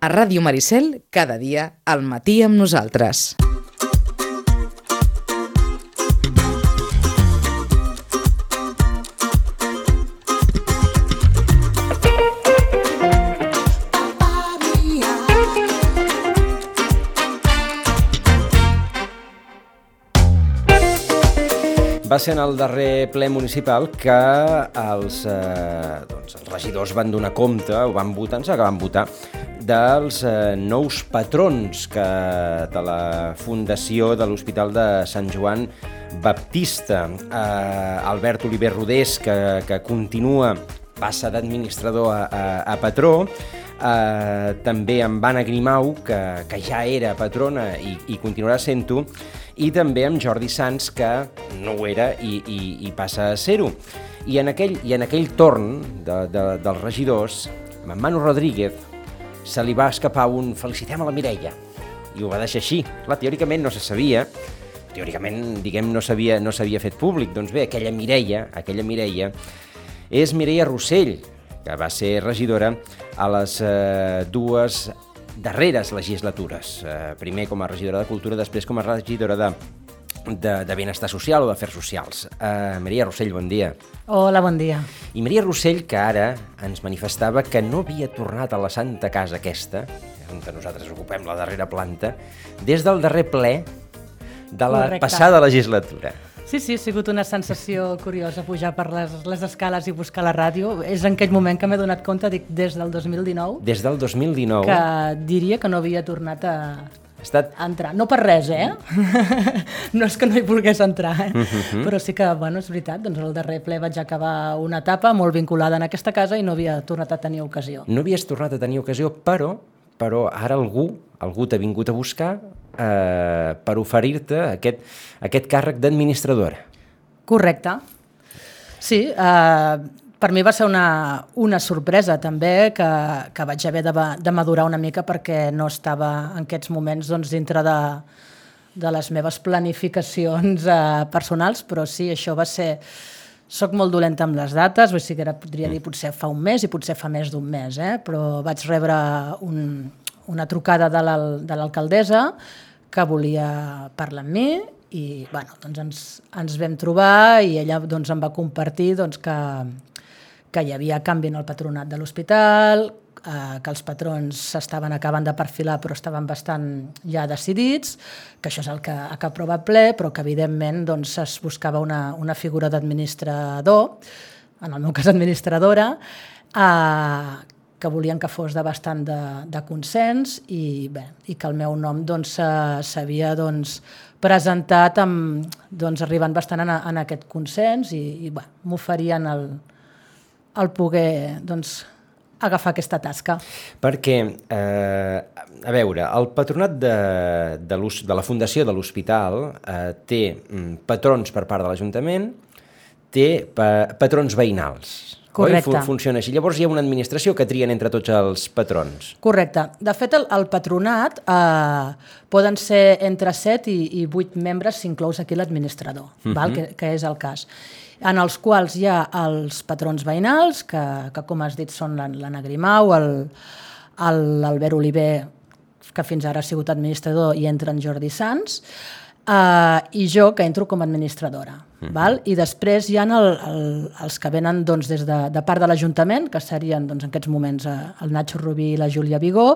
A Ràdio Maricel, cada dia, al matí amb nosaltres. Va ser en el darrer ple municipal que els, eh, doncs, els regidors van donar compte, o van votar, ens van votar, dels eh, nous patrons que, de la Fundació de l'Hospital de Sant Joan Baptista. Eh, Albert Oliver Rodés, que, que continua, passa d'administrador a, a, a patró, eh, també amb Anna Grimau, que, que ja era patrona i, i continuarà sent-ho, i també amb Jordi Sans, que no ho era i, i, i passa a ser-ho. I, en aquell, I en aquell torn de, de, dels regidors, Manu Rodríguez, se li va escapar un felicitem a la Mireia, i ho va deixar així. Clar, teòricament no se sabia, teòricament, diguem, no s'havia no fet públic. Doncs bé, aquella Mireia, aquella Mireia, és Mireia Rossell, que va ser regidora a les eh, dues darreres legislatures. Eh, primer com a regidora de Cultura, després com a regidora de, de, de Benestar Social o d'Afers Socials. Eh, Maria Rossell, bon dia. Hola, bon dia. I Maria Rossell, que ara ens manifestava que no havia tornat a la Santa Casa aquesta, on nosaltres ocupem la darrera planta, des del darrer ple de la Correcte. passada legislatura. Sí, sí, ha sigut una sensació curiosa pujar per les, les escales i buscar la ràdio. És en aquell moment que m'he donat compte, dic, des del 2019, Des del 2019 que diria que no havia tornat a, ha estat entrar. No per res, eh? no és que no hi volgués entrar, eh? Però sí que, bueno, és veritat, doncs el darrer ple vaig acabar una etapa molt vinculada en aquesta casa i no havia tornat a tenir ocasió. No havies tornat a tenir ocasió, però, però ara algú, algú t'ha vingut a buscar eh, per oferir-te aquest, aquest càrrec d'administradora. Correcte. Sí, eh, per mi va ser una, una sorpresa també que, que vaig haver de, de madurar una mica perquè no estava en aquests moments doncs, dintre de, de les meves planificacions eh, personals, però sí, això va ser... Soc molt dolenta amb les dates, vull dir que ara podria dir potser fa un mes i potser fa més d'un mes, eh? però vaig rebre un, una trucada de l'alcaldessa que volia parlar amb mi i bueno, doncs ens, ens vam trobar i ella doncs, em va compartir doncs, que, que hi havia canvi en el patronat de l'hospital, eh, que els patrons s'estaven acabant de perfilar però estaven bastant ja decidits, que això és el que, el que ple, però que evidentment doncs, es buscava una, una figura d'administrador, en el meu cas administradora, eh, que volien que fos de bastant de, de consens i, bé, i que el meu nom doncs, s'ha- s'havia doncs, presentat amb, doncs, arribant bastant en, en aquest consens i, i m'oferien el, el poder doncs, agafar aquesta tasca. Perquè, eh, a veure, el patronat de, de, de la Fundació de l'Hospital eh, té mm, patrons per part de l'Ajuntament, té pa, patrons veïnals. Correcte. Oi? Fu- Funciona així. Llavors hi ha una administració que trien entre tots els patrons. Correcte. De fet, el, el patronat eh, poden ser entre 7 i, i 8 membres si inclous aquí l'administrador, uh -huh. que, que és el cas en els quals hi ha els patrons veïnals, que, que com has dit són l'An- l'Anna Grimau, l'Albert Oliver, que fins ara ha sigut administrador, i entra en Jordi Sans, uh, i jo, que entro com a administradora. Mm val? I després hi ha el, el, els que venen doncs, des de, de part de l'Ajuntament, que serien doncs, en aquests moments eh, el Nacho Rubí i la Júlia Vigó,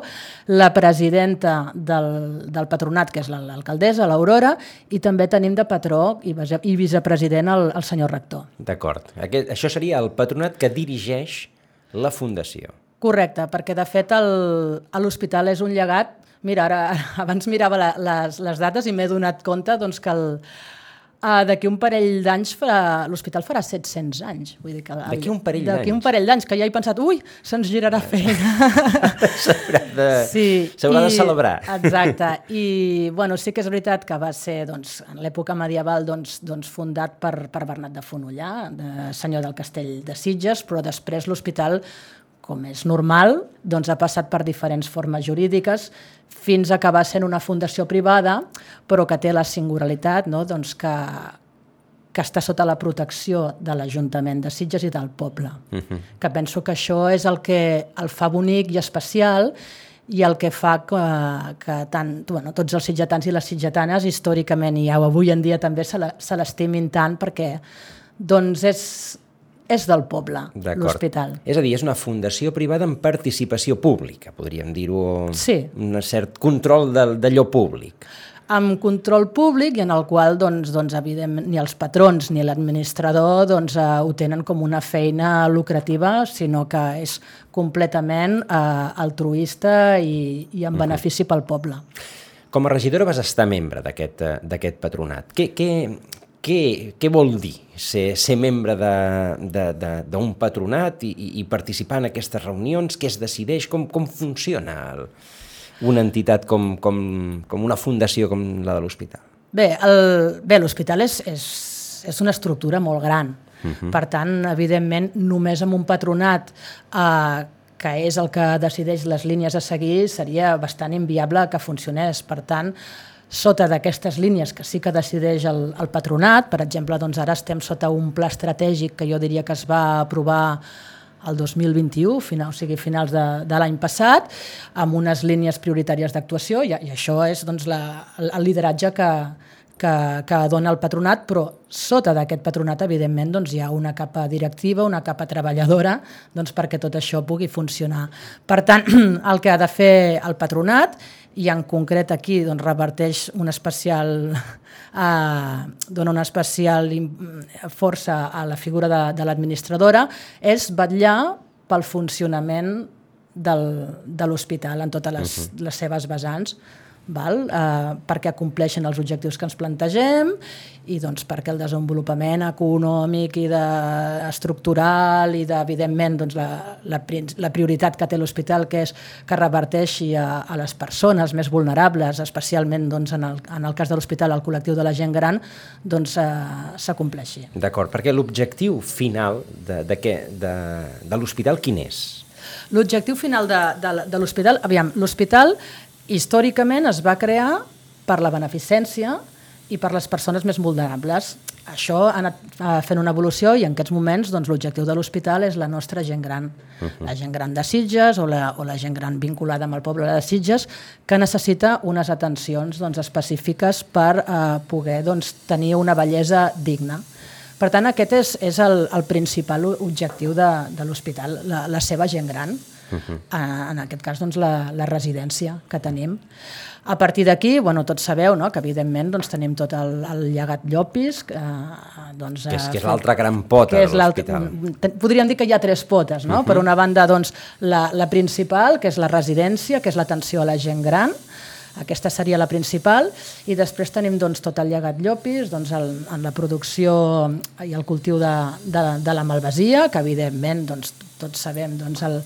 la presidenta del, del patronat, que és la- l'alcaldessa, l'Aurora, i també tenim de patró i, vice- i vicepresident el, el senyor rector. D'acord. Això seria el patronat que dirigeix la Fundació. Correcte, perquè de fet l'hospital és un llegat... Mira, ara abans mirava la, les, les dates i m'he donat compte doncs, que el, uh, d'aquí un parell d'anys l'hospital farà 700 anys. Vull dir que D'aquí un parell D'aquí un d'anys? parell d'anys, que ja he pensat, ui, se'ns girarà feina. S'haurà de, Sí, s'haurà de i- celebrar. Exacte. I bueno, sí que és veritat que va ser doncs, en l'època medieval doncs, doncs, fundat per, per Bernat de Fonollà, de senyor del castell de Sitges, però després l'hospital com és normal, doncs ha passat per diferents formes jurídiques fins a acabar sent una fundació privada, però que té la singularitat no? doncs que, que està sota la protecció de l'Ajuntament de Sitges i del poble. Uh -huh. Que penso que això és el que el fa bonic i especial i el que fa que, que tant, bueno, tots els sitgetans i les sitgetanes històricament i avui en dia també se l'estimin tant perquè doncs és, és del poble, l'hospital. És a dir, és una fundació privada amb participació pública, podríem dir-ho, sí. un cert control d'allò públic amb control públic i en el qual doncs, doncs, evidentment, ni els patrons ni l'administrador doncs, eh, ho tenen com una feina lucrativa, sinó que és completament eh, altruista i, i en benefici pel poble. Com a regidora vas estar membre d'aquest eh, patronat. Què, què, què, què vol dir ser, ser membre d'un patronat i, i participar en aquestes reunions? Què es decideix? Com, com funciona el, una entitat com, com, com una fundació com la de l'hospital? Bé, l'hospital és, és, és una estructura molt gran. Uh mhm. -huh. Per tant, evidentment, només amb un patronat eh, que és el que decideix les línies a seguir, seria bastant inviable que funcionés. Per tant, sota d'aquestes línies que sí que decideix el, el patronat, per exemple, doncs ara estem sota un pla estratègic que jo diria que es va aprovar el 2021, final, o sigui, finals de, de l'any passat, amb unes línies prioritàries d'actuació, i, i això és doncs, la, el lideratge que, que, que dona el patronat, però sota d'aquest patronat, evidentment, doncs, hi ha una capa directiva, una capa treballadora, doncs, perquè tot això pugui funcionar. Per tant, el que ha de fer el patronat i en concret aquí doncs, reverteix un especial, eh, dona una especial força a la figura de, de l'administradora, és vetllar pel funcionament del, de l'hospital en totes les, uh -huh. les seves vessants val? Eh, perquè compleixen els objectius que ens plantegem i doncs, perquè el desenvolupament econòmic i de, estructural i evidentment doncs, la, la, la prioritat que té l'hospital que és que reverteixi a, a les persones més vulnerables, especialment doncs, en, el, en el cas de l'hospital, el col·lectiu de la gent gran, doncs s'acompleixi. Eh, D'acord, perquè l'objectiu final de, de, què? de, de l'hospital quin és? L'objectiu final de, de, de l'hospital, aviam, l'hospital històricament es va crear per la beneficència i per les persones més vulnerables. Això ha anat eh, fent una evolució i en aquests moments doncs, l'objectiu de l'hospital és la nostra gent gran. Uh -huh. La gent gran de Sitges o la, o la gent gran vinculada amb el poble de Sitges que necessita unes atencions doncs, específiques per eh, poder doncs, tenir una bellesa digna. Per tant, aquest és, és el, el principal objectiu de, de l'hospital, la, la seva gent gran. Uh -huh. en aquest cas doncs, la, la residència que tenim. A partir d'aquí, bueno, tots sabeu no? que evidentment doncs, tenim tot el, el llegat Llopis. Eh, doncs, que és, que és l'altra gran pota de l'hospital. Podríem dir que hi ha tres potes. No? Uh -huh. Per una banda, doncs, la, la principal, que és la residència, que és l'atenció a la gent gran, aquesta seria la principal, i després tenim doncs, tot el llegat Llopis, doncs, el, en la producció i el cultiu de, de, de la malvasia, que evidentment doncs, tots sabem doncs, el,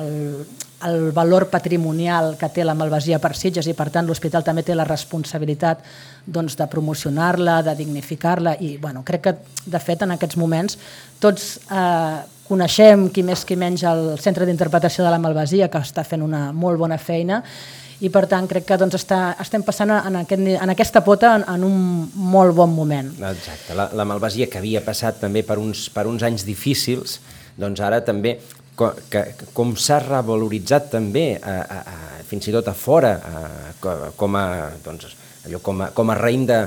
el, el valor patrimonial que té la Malvasia per Sitges i per tant l'hospital també té la responsabilitat doncs, de promocionar-la, de dignificar-la i bueno, crec que de fet en aquests moments tots eh, coneixem qui més qui menys el Centre d'Interpretació de la Malvasia que està fent una molt bona feina i per tant crec que doncs, està, estem passant en, aquest, en aquesta pota en, en un molt bon moment. Exacte, la, la Malvasia que havia passat també per uns, per uns anys difícils, doncs ara també com, que, com s'ha revaloritzat també a, a, a, fins i tot a fora a, com, a, doncs, allò com, a, com a raïm de,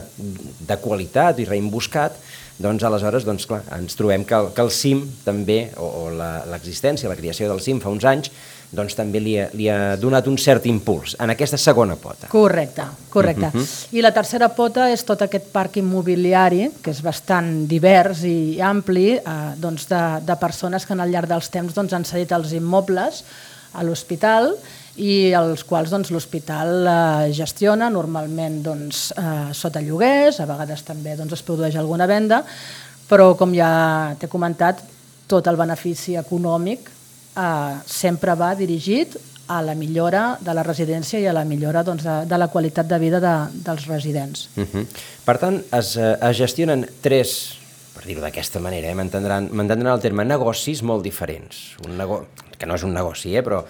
de qualitat i raïm buscat, doncs aleshores doncs, clar, ens trobem que el, que el CIM també, o, o l'existència, la, la creació del CIM fa uns anys, doncs també li ha, li ha donat un cert impuls en aquesta segona pota. Correcte, correcte. Uh mhm. -huh. I la tercera pota és tot aquest parc immobiliari, que és bastant divers i ampli, eh, doncs de, de persones que al llarg dels temps doncs, han cedit els immobles a l'hospital i els quals doncs, l'hospital eh, gestiona normalment doncs, eh, sota lloguers, a vegades també doncs, es produeix alguna venda, però com ja t'he comentat, tot el benefici econòmic eh, sempre va dirigit a la millora de la residència i a la millora doncs, de, de la qualitat de vida de, dels residents. Uh -huh. Per tant, es, eh, es gestionen tres, per dir-ho d'aquesta manera, eh, m'entendran el terme, negocis molt diferents. Un nego... que no és un negoci, eh, però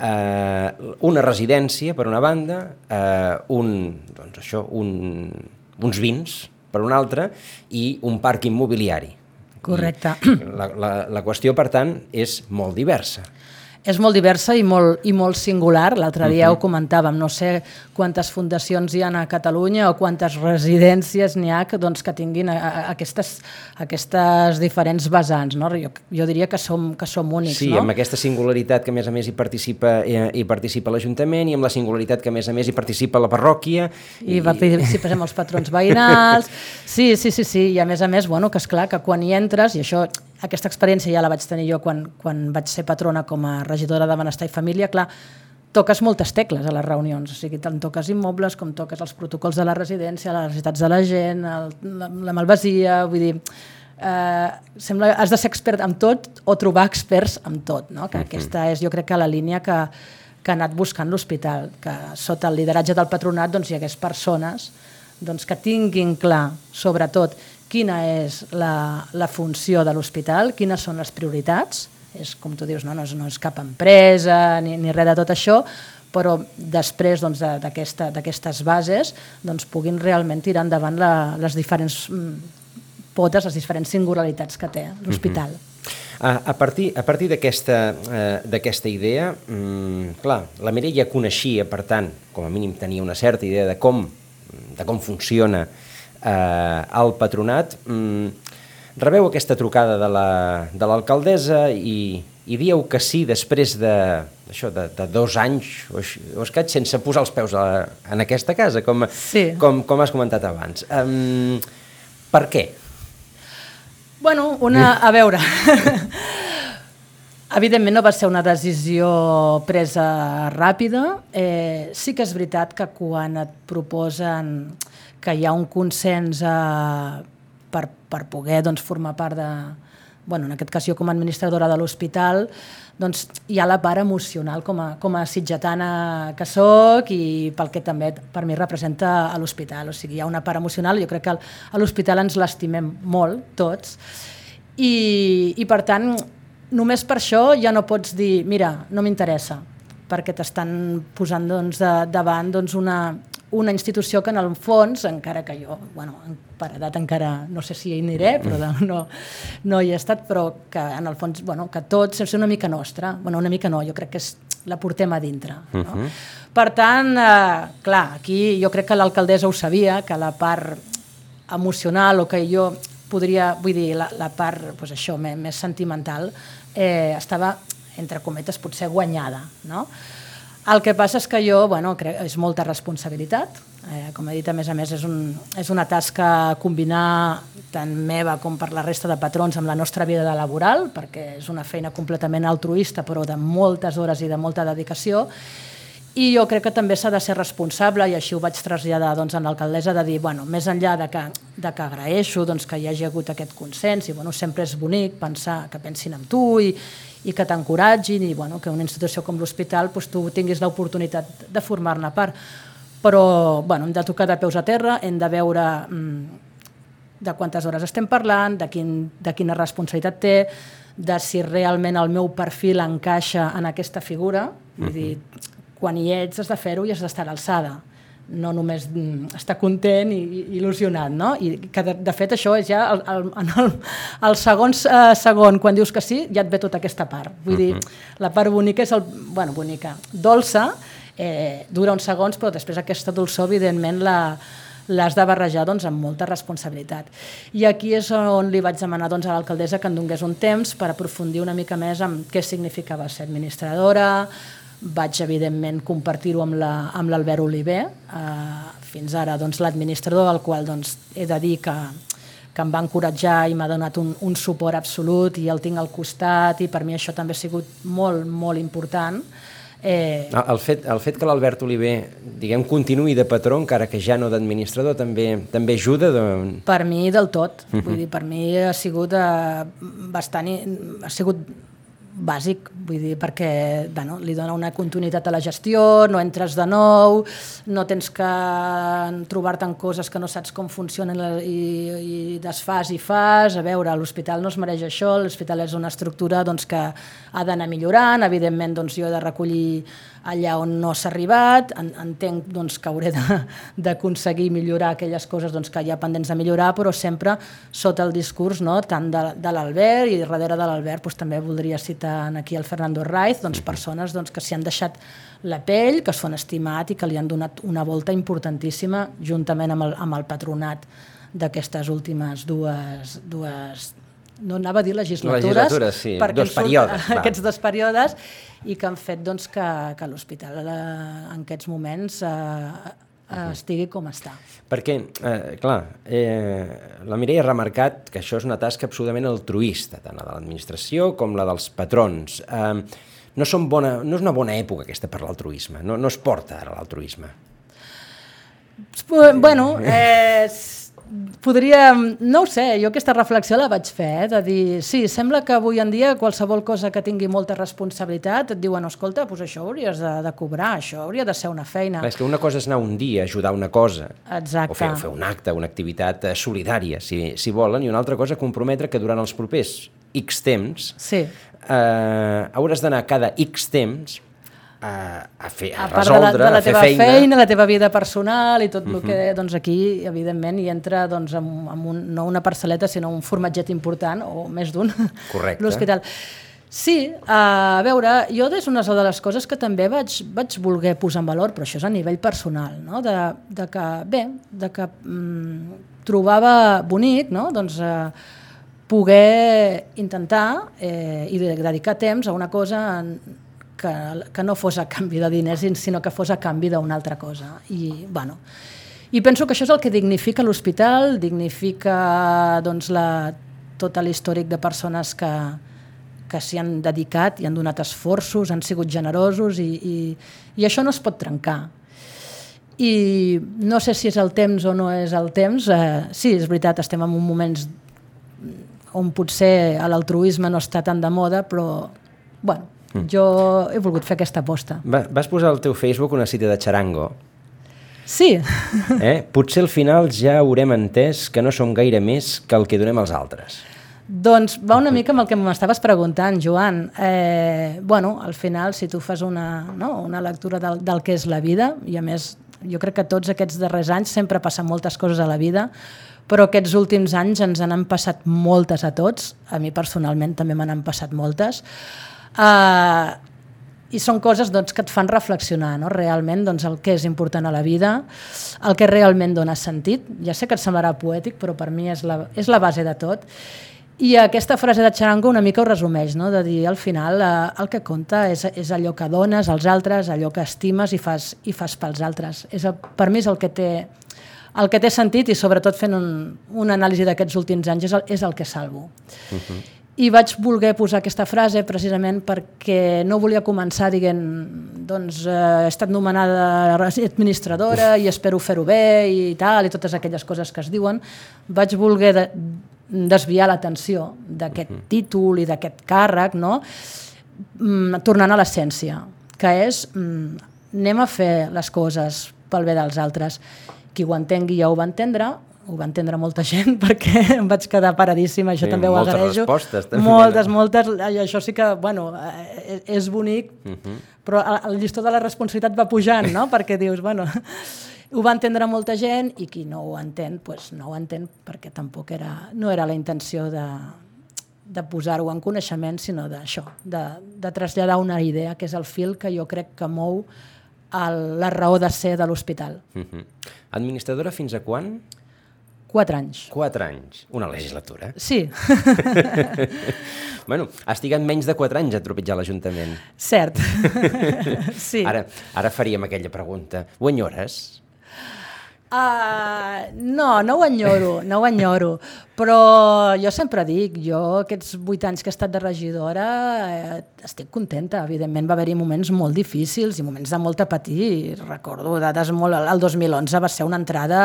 eh, una residència, per una banda, eh, un, doncs això, un, uns vins, per una altra, i un parc immobiliari. Correcte. la, la, la qüestió, per tant, és molt diversa. És molt diversa i molt, i molt singular. L'altre dia uh -huh. ho comentàvem, no sé quantes fundacions hi ha a Catalunya o quantes residències n'hi ha que, doncs, que tinguin a, a, aquestes, aquestes diferents vessants. No? Jo, jo diria que som, que som únics. Sí, no? amb aquesta singularitat que a més a més hi participa, hi, hi participa l'Ajuntament i amb la singularitat que a més a més hi participa la parròquia. I, i participem els patrons veïnals. Sí, sí, sí, sí, i a més a més, bueno, que és clar que quan hi entres, i això aquesta experiència ja la vaig tenir jo quan, quan vaig ser patrona com a regidora de Benestar i Família, clar, toques moltes tecles a les reunions, o sigui, tant toques immobles com toques els protocols de la residència, les necessitats de la gent, el, la, la malvasia, vull dir, eh, sembla, has de ser expert en tot o trobar experts en tot, no? que -huh. aquesta és jo crec que la línia que, que ha anat buscant l'hospital, que sota el lideratge del patronat doncs, hi hagués persones doncs, que tinguin clar, sobretot, quina és la, la funció de l'hospital, quines són les prioritats, és com tu dius, no, no, és, no és cap empresa ni, ni res de tot això, però després doncs, d'aquestes doncs, bases doncs, puguin realment tirar endavant la, les diferents mm, potes, les diferents singularitats que té l'hospital. Mm -hmm. A, a partir, a partir d'aquesta eh, idea, mm, clar, la Mireia coneixia, per tant, com a mínim tenia una certa idea de com, de com funciona eh, al patronat. Mm, rebeu aquesta trucada de l'alcaldessa la, i, i dieu que sí després de, això, de, de dos anys o, o escaig sense posar els peus a, en aquesta casa, com, sí. com, com has comentat abans. Um, per què? Bueno, una, a veure, evidentment no va ser una decisió presa ràpida. Eh, sí que és veritat que quan et proposen que hi ha un consens eh, per, per poder doncs, formar part de, bueno, en aquest cas jo com a administradora de l'hospital, doncs hi ha la part emocional com a, com a sitgetana que sóc i pel que també per mi representa a l'hospital. O sigui, hi ha una part emocional, jo crec que a l'hospital ens l'estimem molt, tots, i, i per tant, només per això ja no pots dir, mira, no m'interessa, perquè t'estan posant doncs, de, davant doncs, una, una institució que en el fons, encara que jo, bueno, per edat encara no sé si hi aniré, però mm. no, no hi he estat, però que en el fons, bueno, que tot és una mica nostra, bueno, una mica no, jo crec que és, la portem a dintre. No? Uh mhm. -huh. Per tant, eh, clar, aquí jo crec que l'alcaldessa ho sabia, que la part emocional o que jo podria, vull dir, la, la part, pues això, més, més sentimental, eh, estava, entre cometes, potser guanyada, no? El que passa és que jo, bueno, crec, és molta responsabilitat. Eh, com he dit, a més a més, és, un, és una tasca combinar tant meva com per la resta de patrons amb la nostra vida de laboral, perquè és una feina completament altruista, però de moltes hores i de molta dedicació, i jo crec que també s'ha de ser responsable, i així ho vaig traslladar doncs, a l'alcaldessa, de dir, bueno, més enllà de que, de que agraeixo doncs, que hi hagi hagut aquest consens, i bueno, sempre és bonic pensar que pensin en tu i, i que t'encoratgin i bueno, que una institució com l'hospital doncs, tu tinguis l'oportunitat de formar-ne part. Però bueno, hem de tocar de peus a terra, hem de veure mm, de quantes hores estem parlant, de, quin, de quina responsabilitat té, de si realment el meu perfil encaixa en aquesta figura. Vull dir, quan hi ets has de fer-ho i has d'estar a l'alçada no només mm, estar content i, il·lusionat, no? I que de, de fet això és ja el, el, en el, el segon eh, segon, quan dius que sí, ja et ve tota aquesta part. Vull uh -huh. dir, mhm. la part bonica és el... bueno, bonica, dolça, eh, dura uns segons, però després aquesta dolçor, evidentment, la, l'has de barrejar doncs, amb molta responsabilitat. I aquí és on li vaig demanar doncs, a l'alcaldessa que em donés un temps per aprofundir una mica més en què significava ser administradora, vaig, evidentment, compartir-ho amb l'Albert la, Oliver, eh, fins ara doncs, l'administrador, al qual doncs, he de dir que, que em va encoratjar i m'ha donat un, un suport absolut i el tinc al costat i per mi això també ha sigut molt, molt important. Eh... El, fet, el fet que l'Albert Oliver diguem, continuï de patró, encara que ja no d'administrador, també, també ajuda? De... Per mi del tot. Uh -huh. Vull dir, per mi ha sigut eh, bastant... ha sigut bàsic, vull dir, perquè bueno, li dona una continuïtat a la gestió, no entres de nou, no tens que trobar-te en coses que no saps com funcionen i, i desfas i fas. A veure, l'hospital no es mereix això, l'hospital és una estructura doncs, que ha d'anar millorant, evidentment doncs, jo he de recollir allà on no s'ha arribat, en, entenc doncs, que hauré d'aconseguir millorar aquelles coses doncs, que hi ha pendents de millorar, però sempre sota el discurs no, tant de, de l'Albert i darrere de l'Albert doncs, també voldria citar aquí el Fernando Raiz, doncs, persones doncs, que s'hi han deixat la pell, que s'ho han estimat i que li han donat una volta importantíssima juntament amb el, amb el patronat d'aquestes últimes dues, dues no anava a dir legislatures, Legislatures, sí, perquè dos períodes, va. aquests dos períodes i que han fet doncs, que, que l'hospital eh, en aquests moments eh, eh, estigui com està. Perquè, eh, clar, eh, la Mireia ha remarcat que això és una tasca absolutament altruista, tant la de l'administració com la dels patrons. Eh, no, són bona, no és una bona època aquesta per l'altruisme, no, no es porta ara l'altruisme. Bueno, eh, podria... No ho sé, jo aquesta reflexió la vaig fer, eh, de dir, sí, sembla que avui en dia qualsevol cosa que tingui molta responsabilitat et diuen, escolta, doncs això hauries de, de cobrar, això hauria de ser una feina. És que una cosa és anar un dia a ajudar una cosa, Exacte. o fer, fer un acte, una activitat eh, solidària, si, si volen, i una altra cosa comprometre que durant els propers X temps Sí. eh, hauràs d'anar cada X temps a, a, fer, a, a part de la, resoldre, de la a fer teva feina. feina. la teva vida personal i tot el que, doncs aquí, evidentment, hi entra doncs, amb, amb un, no una parcel·leta, sinó un formatget important, o més d'un, l'hospital. Sí, a veure, jo és una de les coses que també vaig, vaig voler posar en valor, però això és a nivell personal, no? de, de que, bé, de que mm, trobava bonic, no? doncs, eh, poder intentar eh, i de- dedicar temps a una cosa en, que, que no fos a canvi de diners, sinó que fos a canvi d'una altra cosa. I, bueno, I penso que això és el que dignifica l'hospital, dignifica doncs, la, tot l'històric de persones que, que s'hi han dedicat i han donat esforços, han sigut generosos i, i, i això no es pot trencar. I no sé si és el temps o no és el temps. Eh, sí, és veritat, estem en un moments on potser l'altruisme no està tan de moda, però bueno, jo he volgut fer aquesta aposta. Va, vas posar al teu Facebook una cita de Charango. Sí, Eh? Potser al final ja haurem entès que no som gaire més que el que donem als altres. doncs va una mica amb el que m'estaves preguntant, Joan. Eh, bueno, al final, si tu fas una, no, una lectura del, del que és la vida, i a més, jo crec que tots aquests darrers anys sempre passen moltes coses a la vida, però aquests últims anys ens n'han passat moltes a tots, a mi personalment també me n'han passat moltes, eh, i són coses doncs, que et fan reflexionar no? realment doncs, el que és important a la vida, el que realment dona sentit. Ja sé que et semblarà poètic, però per mi és la, és la base de tot. I aquesta frase de Charango una mica ho resumeix, no? de dir al final eh, el que compta és, és allò que dones als altres, allò que estimes i fas, i fas pels altres. És el, per mi és el que té el que té sentit i sobretot fent un, una anàlisi d'aquests últims anys és el, és el que salvo. I vaig voler posar aquesta frase precisament perquè no volia començar dient doncs eh, he estat nomenada administradora i espero fer-ho bé i tal, i totes aquelles coses que es diuen. Vaig voler de, desviar l'atenció d'aquest títol i d'aquest càrrec, no? mm, tornant a l'essència, que és mm, anem a fer les coses pel bé dels altres. Qui ho entengui ja ho va entendre, ho va entendre molta gent perquè em vaig quedar paradíssima, això Sí, també ho moltes agraeixo. respostes, també. Moltes, moltes, això sí que, bueno, eh, és bonic, però el el llistó de la responsabilitat va pujant, no? perquè dius, bueno, ho va entendre molta gent i qui no ho entén, pues no ho entén perquè tampoc era, no era la intenció de, de posar-ho en coneixement, sinó d'això, de, de traslladar una idea, que és el fil que jo crec que mou el, la raó de ser de l'hospital. Uh -huh. Administradora fins a quan? Quatre anys. Quatre anys. Una legislatura. Sí, bueno, has trigat menys de quatre anys a tropitjar l'Ajuntament. cert. sí. Ara, ara faríem aquella pregunta. Ho enyores? Uh, no, no ho enyoro, no ho enyoro, però jo sempre dic, jo aquests vuit anys que he estat de regidora eh, estic contenta, evidentment va haver-hi moments molt difícils i moments de molta patir, recordo dades molt... El 2011 va ser una entrada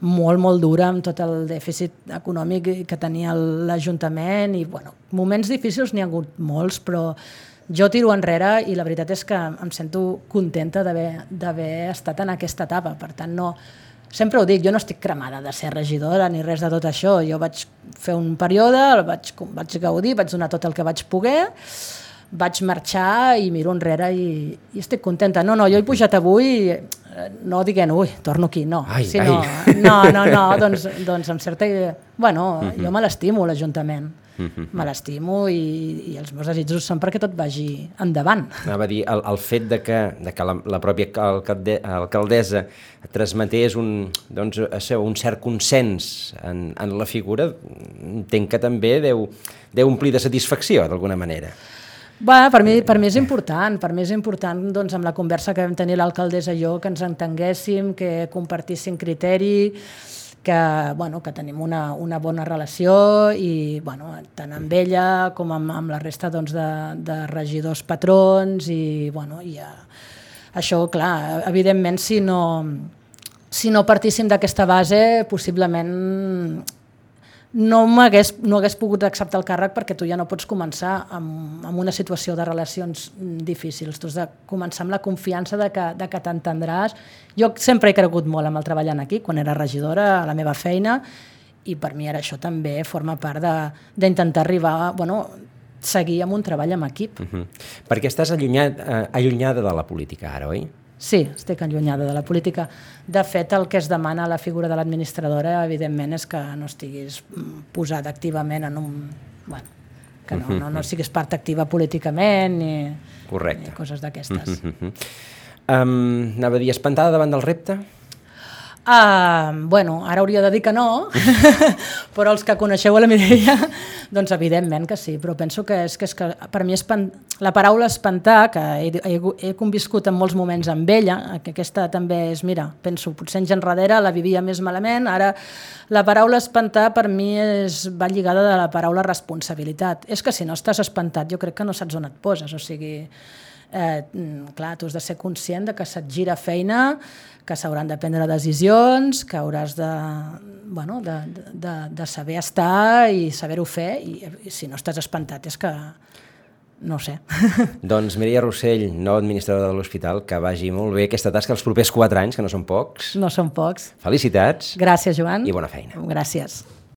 molt, molt dura amb tot el dèficit econòmic que tenia l'Ajuntament i, bueno, moments difícils n'hi ha hagut molts, però jo tiro enrere i la veritat és que em sento contenta d'haver estat en aquesta etapa, per tant no, sempre ho dic, jo no estic cremada de ser regidora ni res de tot això, jo vaig fer un període, el vaig, vaig gaudir, vaig donar tot el que vaig poder, vaig marxar i miro enrere i, i estic contenta. No, no, jo he pujat avui eh, no dient, ui, torno aquí, no. Ai, sinó, ai. No, no, no, doncs, doncs amb certa... Bueno, uh Mhm. -huh. jo me l'estimo, l'Ajuntament. -huh. Me l'estimo i, i els meus desitjos són perquè tot vagi endavant. Anava a dir, el, el fet de que, de que la, la pròpia alcalde, alcaldessa transmetés un, doncs, això, un cert consens en, en la figura, entenc que també deu, deu omplir de satisfacció, d'alguna manera. Va, per mi, per mi és important, per mi és important doncs, amb la conversa que vam tenir l'alcaldessa i jo, que ens entenguéssim, que compartíssim criteri, que, bueno, que tenim una, una bona relació i bueno, tant amb ella com amb, amb la resta doncs, de, de regidors patrons i, bueno, i uh, això, clar, evidentment si no, si no partíssim d'aquesta base possiblement no m'hagués no hagués pogut acceptar el càrrec perquè tu ja no pots començar amb, amb una situació de relacions mm, difícils. Tu has de començar amb la confiança de que, de que t'entendràs. Jo sempre he cregut molt amb el treball aquí, quan era regidora a la meva feina, i per mi ara això també forma part d'intentar arribar, bueno, seguir amb un treball en equip. Uh -huh. Perquè estàs allunyat, eh, allunyada de la política ara, oi? Sí, estic allunyada de la política. De fet, el que es demana a la figura de l'administradora, evidentment, és que no estiguis mm, posada activament en un... Bueno, que no, no, no siguis part activa políticament ni, Correcte. ni coses d'aquestes. Um, anava a dir, espantada davant del repte? Uh, bueno, ara hauria de dir que no, però els que coneixeu a la Mireia, doncs evidentment que sí, però penso que és que, és que per mi espant... la paraula espantar, que he, he, he conviscut en molts moments amb ella, que aquesta també és, mira, penso, potser anys enrere la vivia més malament, ara la paraula espantar per mi és, va lligada de la paraula responsabilitat. És que si no estàs espantat jo crec que no saps on et poses, o sigui, eh, mm, clar, tu has de ser conscient de que se't gira feina, que s'hauran de prendre decisions, que hauràs de, bueno, de, de, de saber estar i saber-ho fer, i, i si no estàs espantat és que no sé. Doncs Mireia Rossell, nou administradora de l'hospital, que vagi molt bé aquesta tasca els propers 4 anys, que no són pocs. no són pocs. Felicitats Gràcies, Joan. i bona feina. Gràcies.